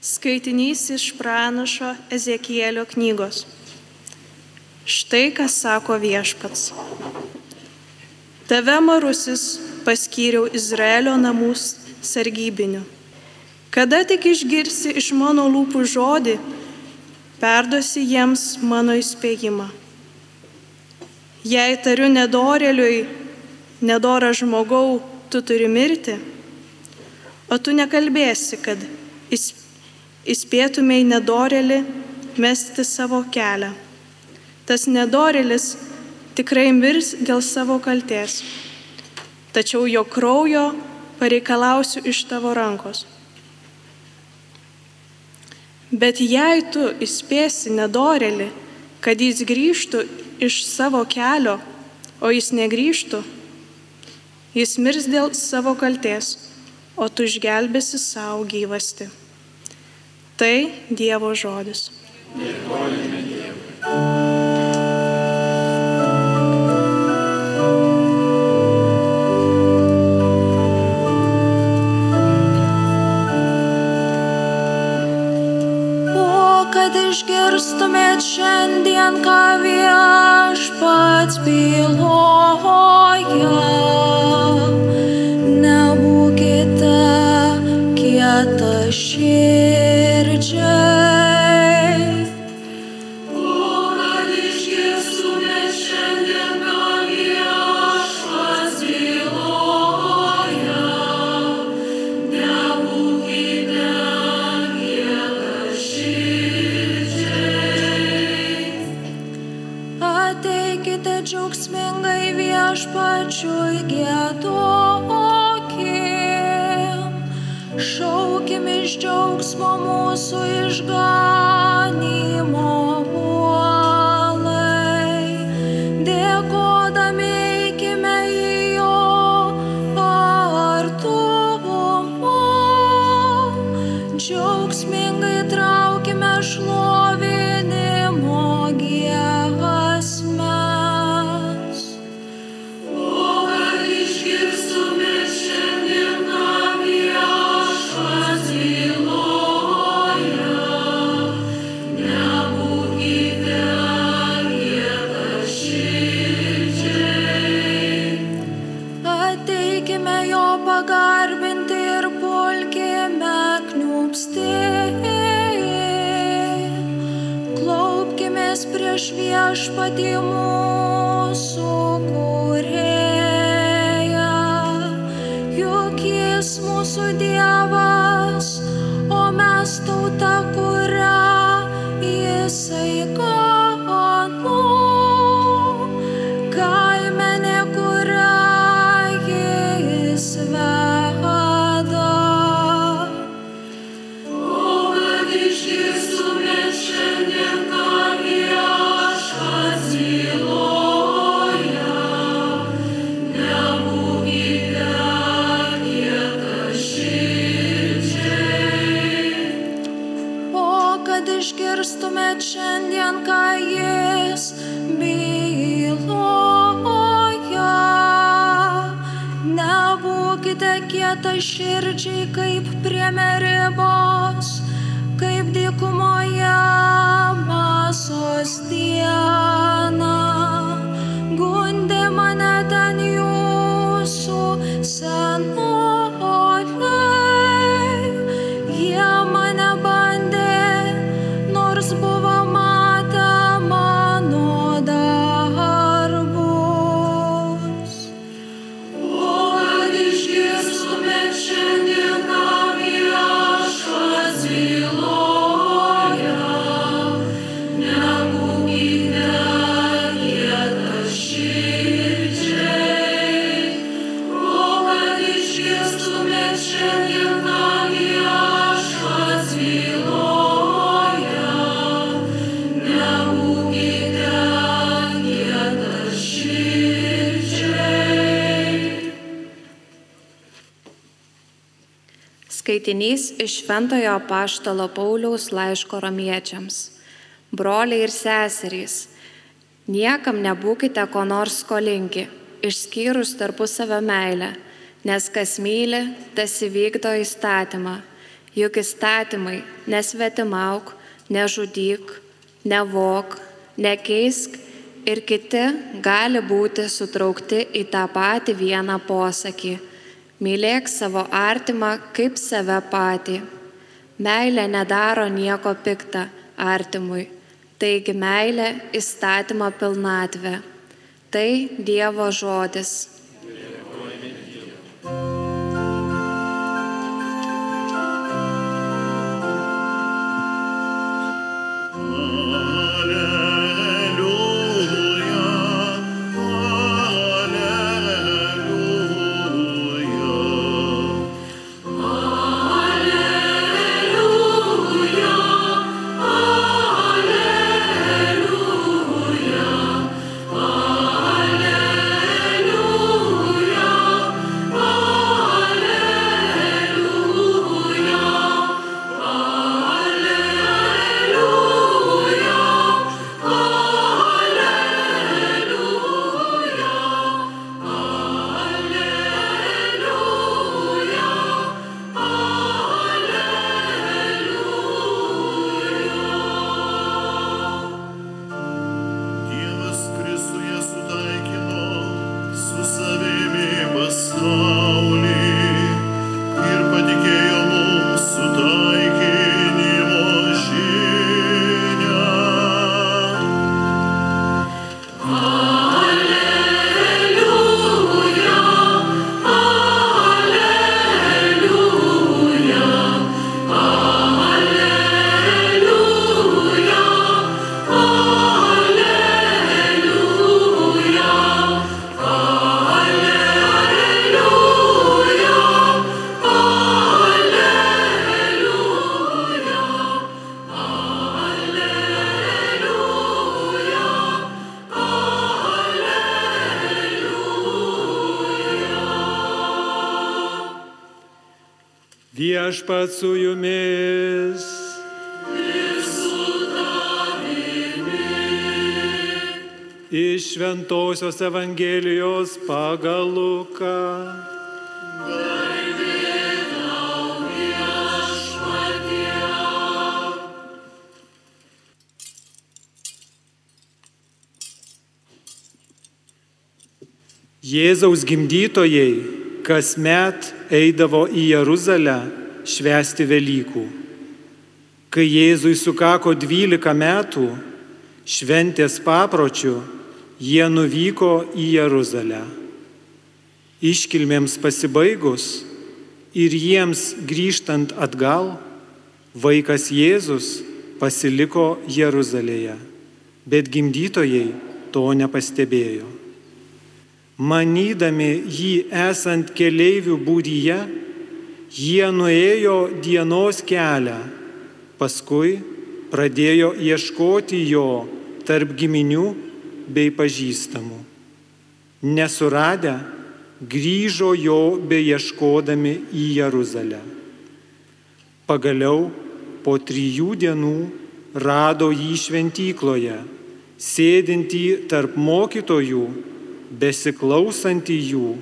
Skaitinys iš pranašo Ezekielio knygos. Štai kas sako viešpats. Tave marusis paskyriau Izraelio namus sargybiniu. Kada tik išgirsi iš mano lūpų žodį, perduosi jiems mano įspėjimą. Jei tariu nedoreliui, nedora žmogau, tu turi mirti, o tu nekalbėsi, kad įspėtumėj nedorelį mesti savo kelią. Tas nedorelis tikrai mirs dėl savo kalties, tačiau jo kraujo pareikalausiu iš tavo rankos. Bet jei tu įspėsi nedorelį, kad jis grįžtų iš savo kelio, o jis negrįžtų, jis mirs dėl savo kalties, o tu išgelbėsi savo gyvasti. Tai Dievo žodis. Dėkojame Dievui. išgirstumėt šiandien, ką viešpats byloja. Nebūkite kieta širdžiai. future. Skaitinys iš Šventojo Paštalo Pauliaus laiško romiečiams. Broliai ir seserys, niekam nebūkite ko nors skolingi, išskyrus tarpusavio meilę, nes kas myli, tas įvykdo įstatymą. Juk įstatymai nesvetimauk, nežudyk, nevok, nekeisk ir kiti gali būti sutraukti į tą patį vieną posakį. Mylėk savo artimą kaip save patį. Meilė nedaro nieko piktą artimui. Taigi meilė įstatymo pilnatvė. Tai Dievo žodis. Viešpat su jumis. Iš Šventojios Evangelijos pagal Luką. Jėzaus gimdytojai kasmet eidavo į Jeruzalę švęsti Velykų. Kai Jėzui sukako 12 metų, šventės papročių, jie nuvyko į Jeruzalę. Iškilmėms pasibaigus ir jiems grįžtant atgal, vaikas Jėzus pasiliko Jeruzalėje, bet gimdytojai to nepastebėjo. Manydami jį esant keleivių būdyje, jie nuėjo dienos kelią, paskui pradėjo ieškoti jo tarp giminių bei pažįstamų. Nesuradę, grįžo jo beieškodami į Jeruzalę. Pagaliau po trijų dienų rado jį šventykloje, sėdintį tarp mokytojų besiklausantį jų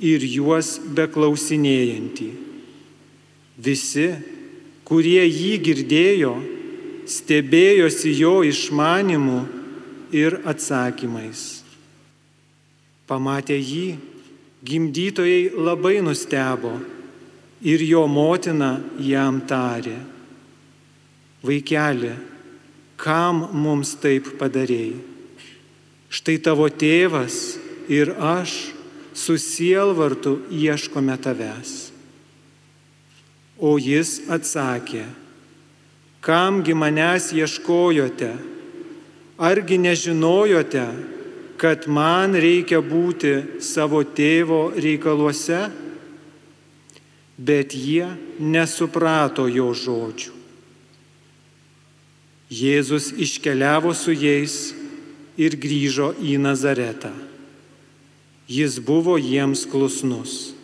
ir juos beklausinėjantį. Visi, kurie jį girdėjo, stebėjosi jo išmanimu ir atsakymais. Pamatę jį, gimdytojai labai nustebo ir jo motina jam tarė. Vaikeli, kam mums taip padarėjai? Štai tavo tėvas ir aš su sielvartu ieškome tavęs. O jis atsakė, kamgi manęs ieškojote, argi nežinojote, kad man reikia būti savo tėvo reikaluose? Bet jie nesuprato jo žodžių. Jėzus iškeliavo su jais ir grįžo į Nazaretą. Jis buvo jiems klusnus.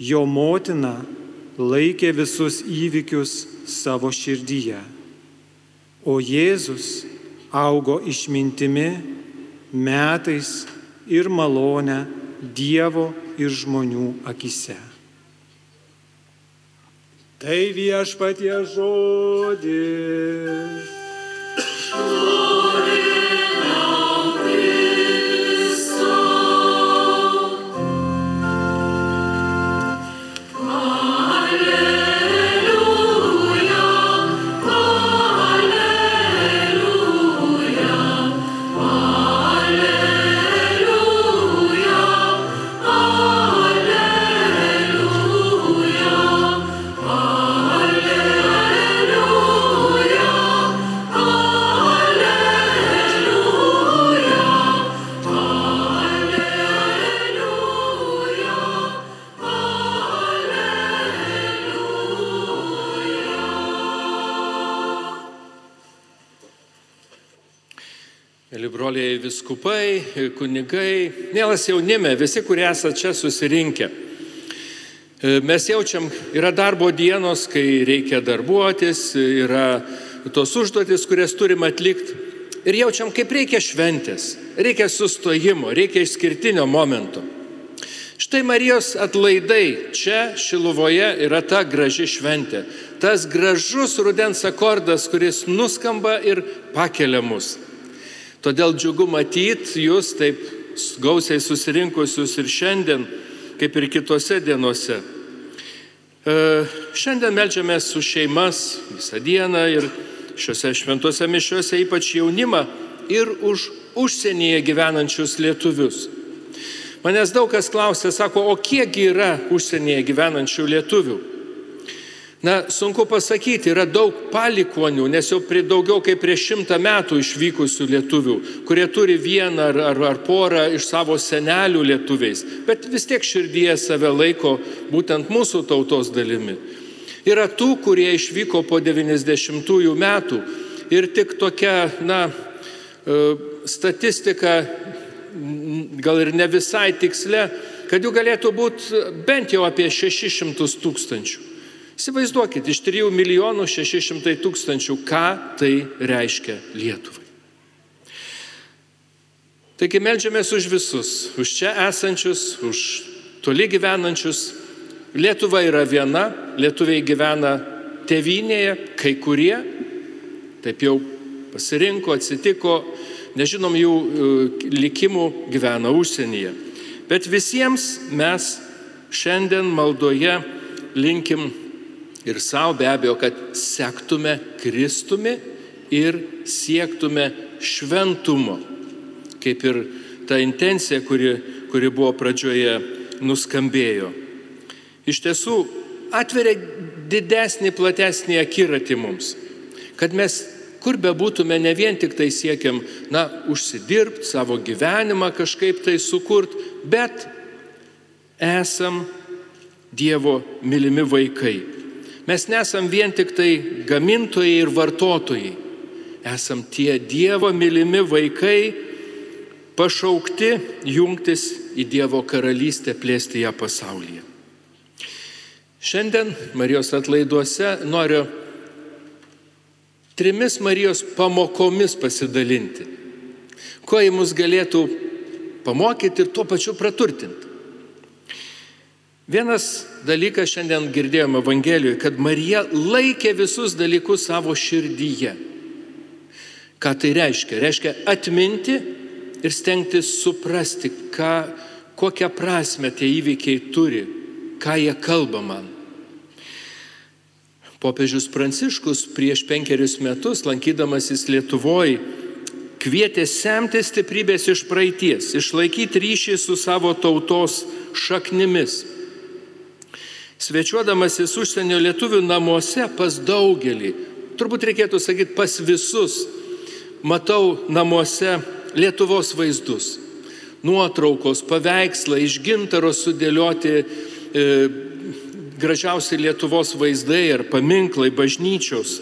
Jo motina laikė visus įvykius savo širdyje, o Jėzus augo išmintimi, metais ir malonę Dievo ir žmonių akise. Tai viešpatie žodis. Mėly broliai viskupai, kunigai, mielas jaunime, visi, kurie esate čia susirinkę. E, Mes jaučiam, yra darbo dienos, kai reikia darbuotis, yra tos užduotis, kurias turim atlikti. Ir jaučiam, kaip reikia šventės, reikia sustojimo, reikia išskirtinio momento. Štai Marijos atlaidai čia Šiluvoje yra ta graži šventė. Tas gražus rudens akordas, kuris nuskamba ir pakelia mus. Todėl džiugu matyti jūs taip gausiai susirinkusius ir šiandien, kaip ir kitose dienose. E, šiandien melžiamės su šeimas visą dieną ir šiuose šventose mišiuose ypač jaunimą ir už užsienyje gyvenančius lietuvius. Manęs daug kas klausė, sako, o kiekgi yra užsienyje gyvenančių lietuvių? Na, sunku pasakyti, yra daug palikonių, nes jau prie daugiau kaip prieš šimtą metų išvykusių lietuvių, kurie turi vieną ar, ar, ar porą iš savo senelių lietuviais, bet vis tiek širdyje save laiko būtent mūsų tautos dalimi. Yra tų, kurie išvyko po 90-ųjų metų ir tik tokia, na, statistika gal ir ne visai tiksle, kad jų galėtų būti bent jau apie 600 tūkstančių. Įsivaizduokit, iš 3 milijonų 600 tūkstančių, ką tai reiškia Lietuvai. Taigi melžiamės už visus, už čia esančius, už toli gyvenančius. Lietuva yra viena, lietuviai gyvena tevinėje, kai kurie taip jau pasirinko, atsitiko, nežinom jų e, likimų gyvena užsienyje. Bet visiems mes šiandien maldoje linkim ir savo be abejo, kad sektume Kristumi ir siektume šventumo. Kaip ir ta intencija, kuri, kuri buvo pradžioje nuskambėjo. Iš tiesų atveria didesnį, platesnį akiratį mums. Kad mes kur be būtume, ne vien tik tai siekiam, na, užsidirbti savo gyvenimą kažkaip tai sukurt, bet esam Dievo mylimi vaikai. Mes nesam vien tik tai gamintojai ir vartotojai. Esam tie Dievo mylimi vaikai, pašaukti jungtis į Dievo karalystę, plėsti ją pasaulyje. Šiandien Marijos atlaiduose noriu trimis Marijos pamokomis pasidalinti, ko jį mus galėtų pamokyti ir tuo pačiu praturtinti. Vienas dalykas šiandien girdėjome Evangelijoje, kad Marija laikė visus dalykus savo širdyje. Ką tai reiškia? Reiškia atminti ir stengtis suprasti, ką, kokią prasme tie įvykiai turi, ką jie kalba man. Popiežius Pranciškus prieš penkerius metus, lankydamasis Lietuvoje, kvietė semti stiprybės iš praeities, išlaikyti ryšį su savo tautos šaknimis. Svečiuodamasis užsienio lietuvių namuose pas daugelį, turbūt reikėtų sakyti pas visus, matau namuose Lietuvos vaizdus. Nuotraukos, paveikslai, iš gintaro sudėlioti e, gražiausi Lietuvos vaizdai ir paminklai, bažnyčios.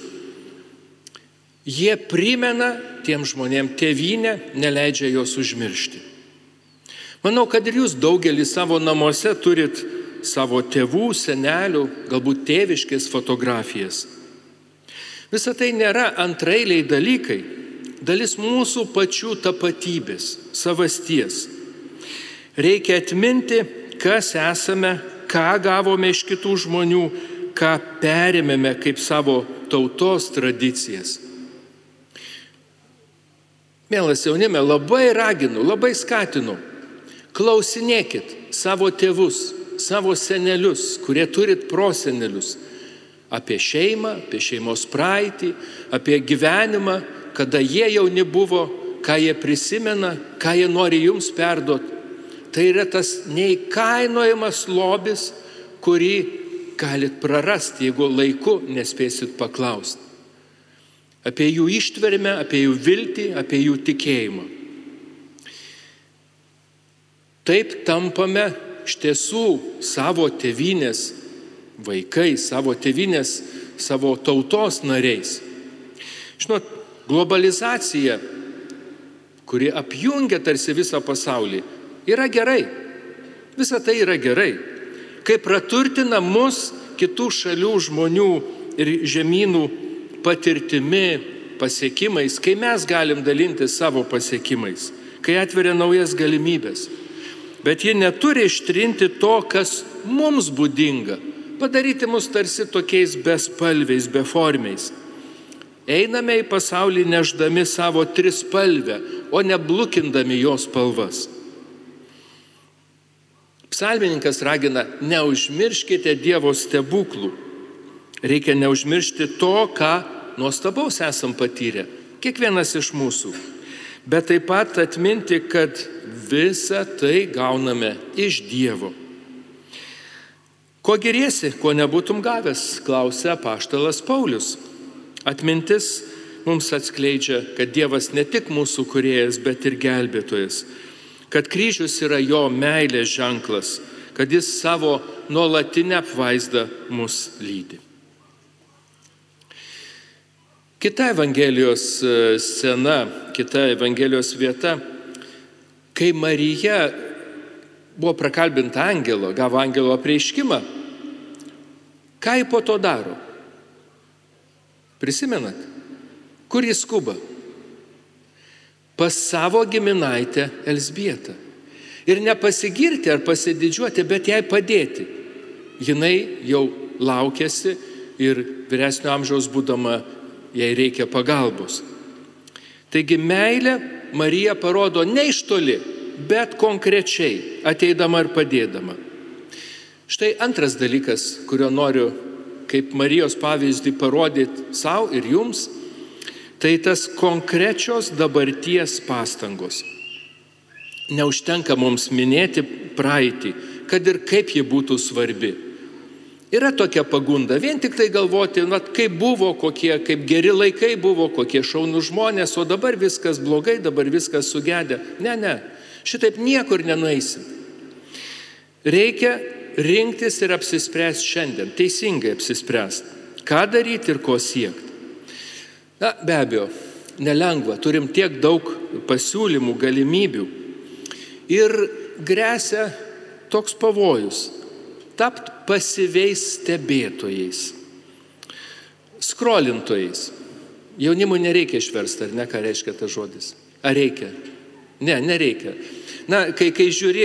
Jie primena tiem žmonėm tėvynę, neleidžia jos užmiršti. Manau, kad ir jūs daugelį savo namuose turit savo tėvų, senelių, galbūt tėviškės fotografijas. Visa tai nėra antrailiai dalykai, dalis mūsų pačių tapatybės, savasties. Reikia atminti, kas esame, ką gavome iš kitų žmonių, ką perėmėme kaip savo tautos tradicijas. Mielas jaunime, labai raginu, labai skatinu, klausinėkit savo tėvus, savo senelius, kurie turit prosenelius, apie šeimą, apie šeimos praeitį, apie gyvenimą, kada jie jauni buvo, ką jie prisimena, ką jie nori jums perduoti. Tai yra tas neįkainojamas lobis, kurį galit prarasti, jeigu laiku nespėsit paklausti. Apie jų ištvermę, apie jų viltį, apie jų tikėjimą. Taip tampame iš tiesų savo tevinės vaikai, savo tevinės, savo tautos nariais. Žinot, globalizacija, kuri apjungia tarsi visą pasaulį, yra gerai. Visa tai yra gerai. Kai praturtina mus kitų šalių žmonių ir žemynų patirtimi, pasiekimais, kai mes galim dalinti savo pasiekimais, kai atveria naujas galimybės. Bet ji neturi ištrinti to, kas mums būdinga, padaryti mus tarsi tokiais bespalviais, beformiais. Einame į pasaulį neždami savo trispalvę, o ne blukindami jos spalvas. Psalmininkas ragina, neužmirškite Dievo stebuklų. Reikia neužmiršti to, ką nuostabaus esam patyrę, kiekvienas iš mūsų. Bet taip pat atminti, kad visą tai gauname iš Dievo. Ko geriesi, ko nebūtum gavęs, klausia paštalas Paulius. Atmintis mums atskleidžia, kad Dievas ne tik mūsų kuriejas, bet ir gelbėtojas. Kad kryžius yra jo meilės ženklas, kad jis savo nuolatinę apvaizdą mus lydi. Kita Evangelijos scena, kita Evangelijos vieta, kai Marija buvo prakalbinta angelo, gavo angelo prieiškimą, ką jį po to daro? Prisimenat, kur jis skuba? Pas savo giminaitę Elsbietą. Ir nepasigirti ar pasididžiuoti, bet jai padėti. Jinai jau laukėsi ir vyresnio amžiaus būdama jai reikia pagalbos. Taigi meilė Marija parodo ne iš toli, bet konkrečiai, ateidama ir padėdama. Štai antras dalykas, kurio noriu kaip Marijos pavyzdį parodyti savo ir jums, tai tas konkrečios dabarties pastangos. Neužtenka mums minėti praeitį, kad ir kaip ji būtų svarbi. Yra tokia pagunda, vien tik tai galvoti, na, kaip buvo, kokie, kaip geri laikai buvo, kokie šaunų žmonės, o dabar viskas blogai, dabar viskas sugedė. Ne, ne, šitaip niekur nenueisim. Reikia rinktis ir apsispręsti šiandien, teisingai apsispręsti, ką daryti ir ko siekti. Na, be abejo, nelengva, turim tiek daug pasiūlymų, galimybių. Ir grėsia toks pavojus - tapti pasyviais stebėtojais, skrolintojais. Jaunimui nereikia išversti, ar ne, ką reiškia tas žodis. Ar reikia? Ne, nereikia. Na, kai, kai žiūri,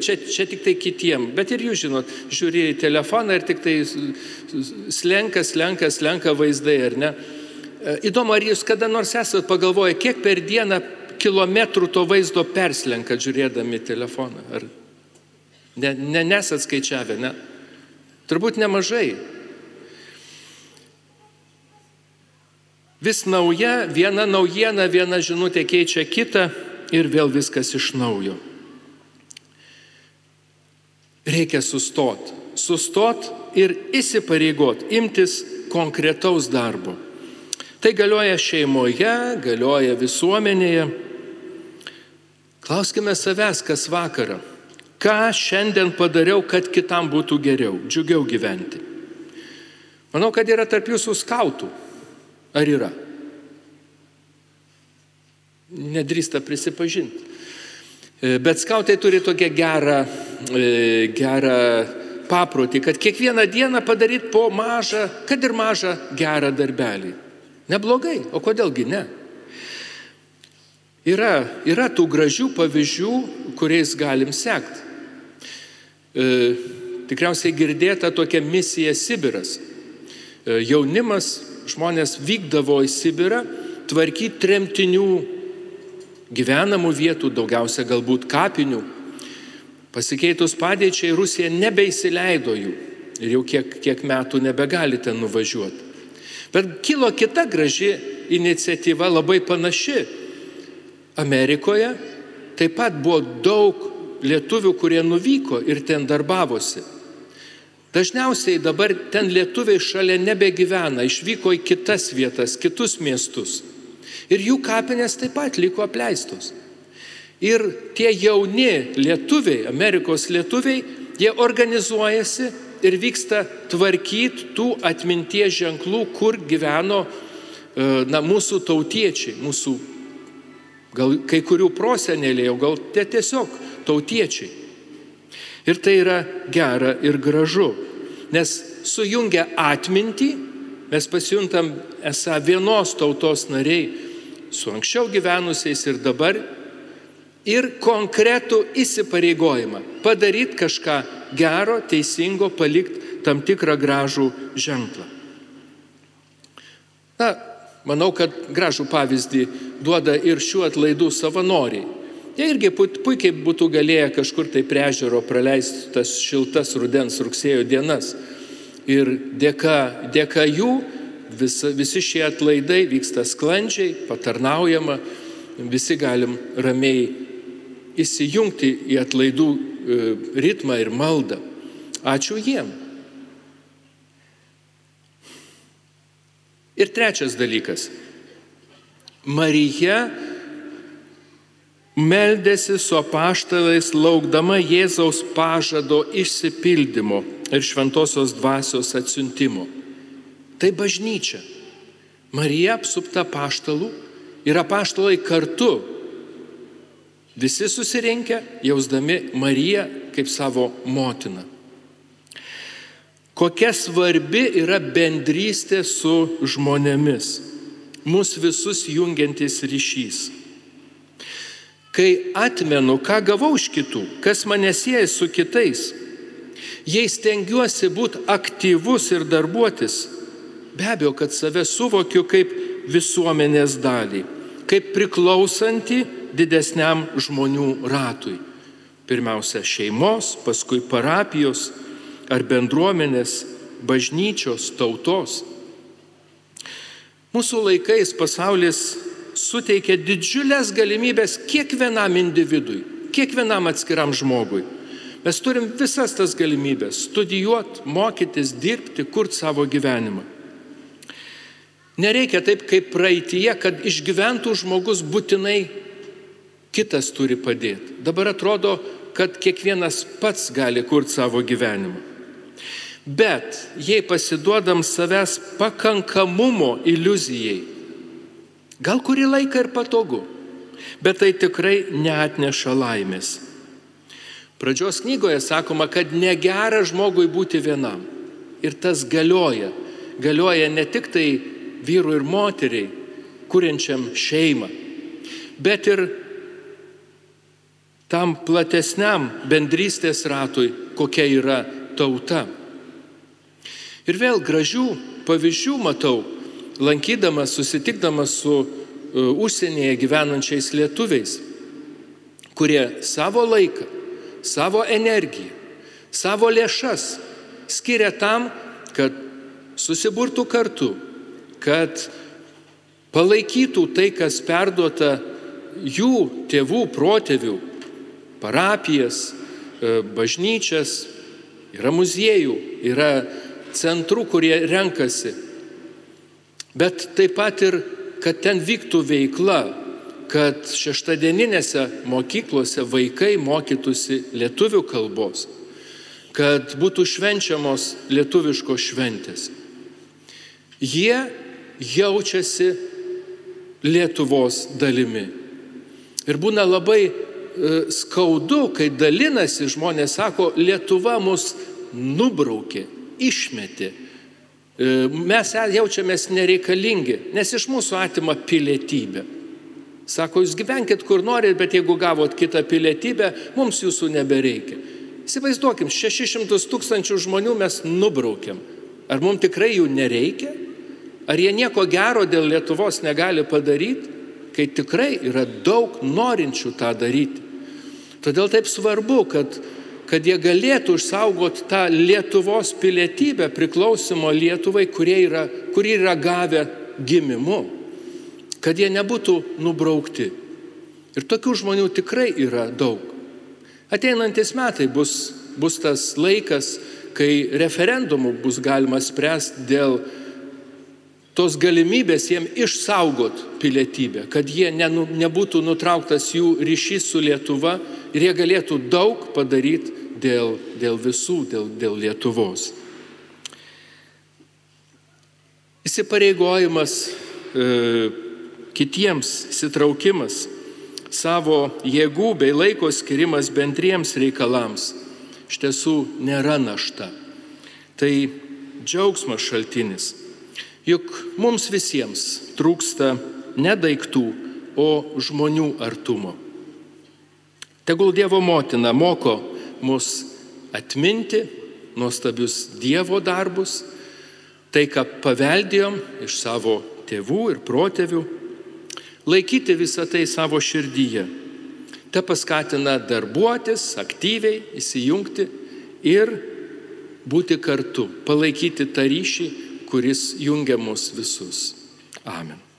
čia, čia tik tai kitiem, bet ir jūs žinot, žiūri į telefoną ir tik tai slenka, slenka, slenka vaizdai, ar ne? Įdomu, ar jūs kada nors esate pagalvoję, kiek per dieną kilometrų to vaizdo perslenka žiūrėdami telefoną? Ar ne, ne, nesat skaičiavę, ne? Turbūt nemažai. Vis nauja, viena naujiena, viena žinutė keičia kitą ir vėl viskas iš naujo. Reikia sustot. Sustot ir įsipareigot, imtis konkretaus darbo. Tai galioja šeimoje, galioja visuomenėje. Klauskime savęs, kas vakarą. Ką šiandien padariau, kad kitam būtų geriau, džiugiau gyventi. Manau, kad yra tarp jūsų skautų. Ar yra? Nedrįsta prisipažinti. Bet skautai turi tokią gerą, gerą paprotį, kad kiekvieną dieną padaryti po mažą, kad ir mažą gerą darbelį. Neblogai, o kodėlgi ne? Yra, yra tų gražių pavyzdžių, kuriais galim sekti. Tikriausiai girdėta tokia misija Sibiras. E, jaunimas, žmonės vykdavo į Sibirą tvarkyti tremtinių gyvenamų vietų, daugiausia galbūt kapinių. Pasikeitus padėčiai Rusija nebeįsileido jų ir jau kiek, kiek metų nebegali ten nuvažiuoti. Bet kilo kita graži iniciatyva, labai panaši. Amerikoje taip pat buvo daug lietuvių, kurie nuvyko ir ten darbavosi. Dažniausiai dabar ten lietuviai šalia nebegyvena, išvyko į kitas vietas, kitus miestus. Ir jų kapinės taip pat liko apleistos. Ir tie jauni lietuviai, Amerikos lietuviai, jie organizuojasi ir vyksta tvarkyti tų atminties ženklų, kur gyveno e, na, mūsų tautiečiai, mūsų gal kai kurių prosenėliai, o gal tie tiesiog tautiečiai. Ir tai yra gera ir gražu, nes sujungia atmintį, mes pasijuntam esą vienos tautos nariai su anksčiau gyvenusiais ir dabar, ir konkretų įsipareigojimą padaryti kažką gero, teisingo, palikti tam tikrą gražų ženklą. Na, manau, kad gražų pavyzdį duoda ir šių atlaidų savanoriai. Jie irgi puikiai būtų galėję kažkur tai prie ežero praleisti tas šiltas rudens rugsėjo dienas. Ir dėka, dėka jų visa, visi šie atlaidai vyksta sklandžiai, patarnaujama, visi galim ramiai įsijungti į atlaidų e, ritmą ir maldą. Ačiū jiem. Ir trečias dalykas. Marija meldėsi su apaštalais laukdama Jėzaus pažado išsipildymo ir šventosios dvasios atsiuntimo. Tai bažnyčia. Marija apsupta paštalų ir apaštalai kartu. Visi susirinkę, jausdami Mariją kaip savo motiną. Kokia svarbi yra bendrystė su žmonėmis, mūsų visus jungiantis ryšys. Kai atmenu, ką gavau iš kitų, kas mane sieja su kitais, jei stengiuosi būti aktyvus ir darbuotis, be abejo, kad save suvokiu kaip visuomenės dalį, kaip priklausanti didesniam žmonių ratui. Pirmiausia šeimos, paskui parapijos ar bendruomenės, bažnyčios, tautos. Mūsų laikais pasaulis suteikia didžiulės galimybės kiekvienam individui, kiekvienam atskiram žmogui. Mes turim visas tas galimybės - studijuoti, mokytis, dirbti, kurti savo gyvenimą. Nereikia taip kaip praeitie, kad išgyventų žmogus būtinai kitas turi padėti. Dabar atrodo, kad kiekvienas pats gali kurti savo gyvenimą. Bet jei pasiduodam savęs pakankamumo iliuzijai, Gal kurį laiką ir patogu, bet tai tikrai neatneša laimės. Pradžios knygoje sakoma, kad negera žmogui būti vienam. Ir tas galioja. Galioja ne tik tai vyrui ir moteriai, kuriančiam šeimą, bet ir tam platesniam bendrystės ratui, kokia yra tauta. Ir vėl gražių pavyzdžių matau lankydamas, susitikdamas su uh, užsienyje gyvenančiais lietuviais, kurie savo laiką, savo energiją, savo lėšas skiria tam, kad susiburtų kartu, kad palaikytų tai, kas perduota jų tėvų, protėvių, parapijas, e, bažnyčias, yra muziejų, yra centrų, kurie renkasi bet taip pat ir, kad ten vyktų veikla, kad šeštadieninėse mokyklose vaikai mokytųsi lietuvių kalbos, kad būtų švenčiamos lietuviškos šventės. Jie jaučiasi Lietuvos dalimi. Ir būna labai e, skaudu, kai dalinasi žmonės, sako, Lietuva mus nubraukė, išmetė, mes jaučiamės nereikalingi, nes iš mūsų atima pilietybę. Sako, jūs gyvenkit kur norit, bet jeigu gavot kitą pilietybę, mums jūsų nebereikia. Įsivaizduokim, 600 tūkstančių žmonių mes nubraukiam. Ar mums tikrai jų nereikia? Ar jie nieko gero dėl Lietuvos negali padaryti, kai tikrai yra daug norinčių tą daryti? Todėl taip svarbu, kad, kad jie galėtų išsaugoti tą Lietuvos pilietybę priklausimo Lietuvai, kurie yra, kurie yra gavę gimimu, kad jie nebūtų nubraukti. Ir tokių žmonių tikrai yra daug. Ateinantis metai bus, bus tas laikas, kai referendumu bus galima spręsti dėl tos galimybės jiem išsaugot pilietybę, kad jie nenu, nebūtų nutrauktas jų ryšys su Lietuva ir jie galėtų daug padaryti dėl, dėl visų, dėl, dėl Lietuvos. Įsipareigojimas e, kitiems, įsitraukimas savo jėgų bei laiko skirimas bendriems reikalams iš tiesų nėra našta. Tai džiaugsmas šaltinis. Juk mums visiems trūksta ne daiktų, o žmonių artumo. Tegul Dievo motina moko mus atminti nuostabius Dievo darbus, tai ką paveldėjom iš savo tėvų ir protėvių laikyti visą tai savo širdyje. Ta paskatina darbuotis, aktyviai įsijungti ir būti kartu, palaikyti tą ryšį, kuris jungia mus visus. Amen.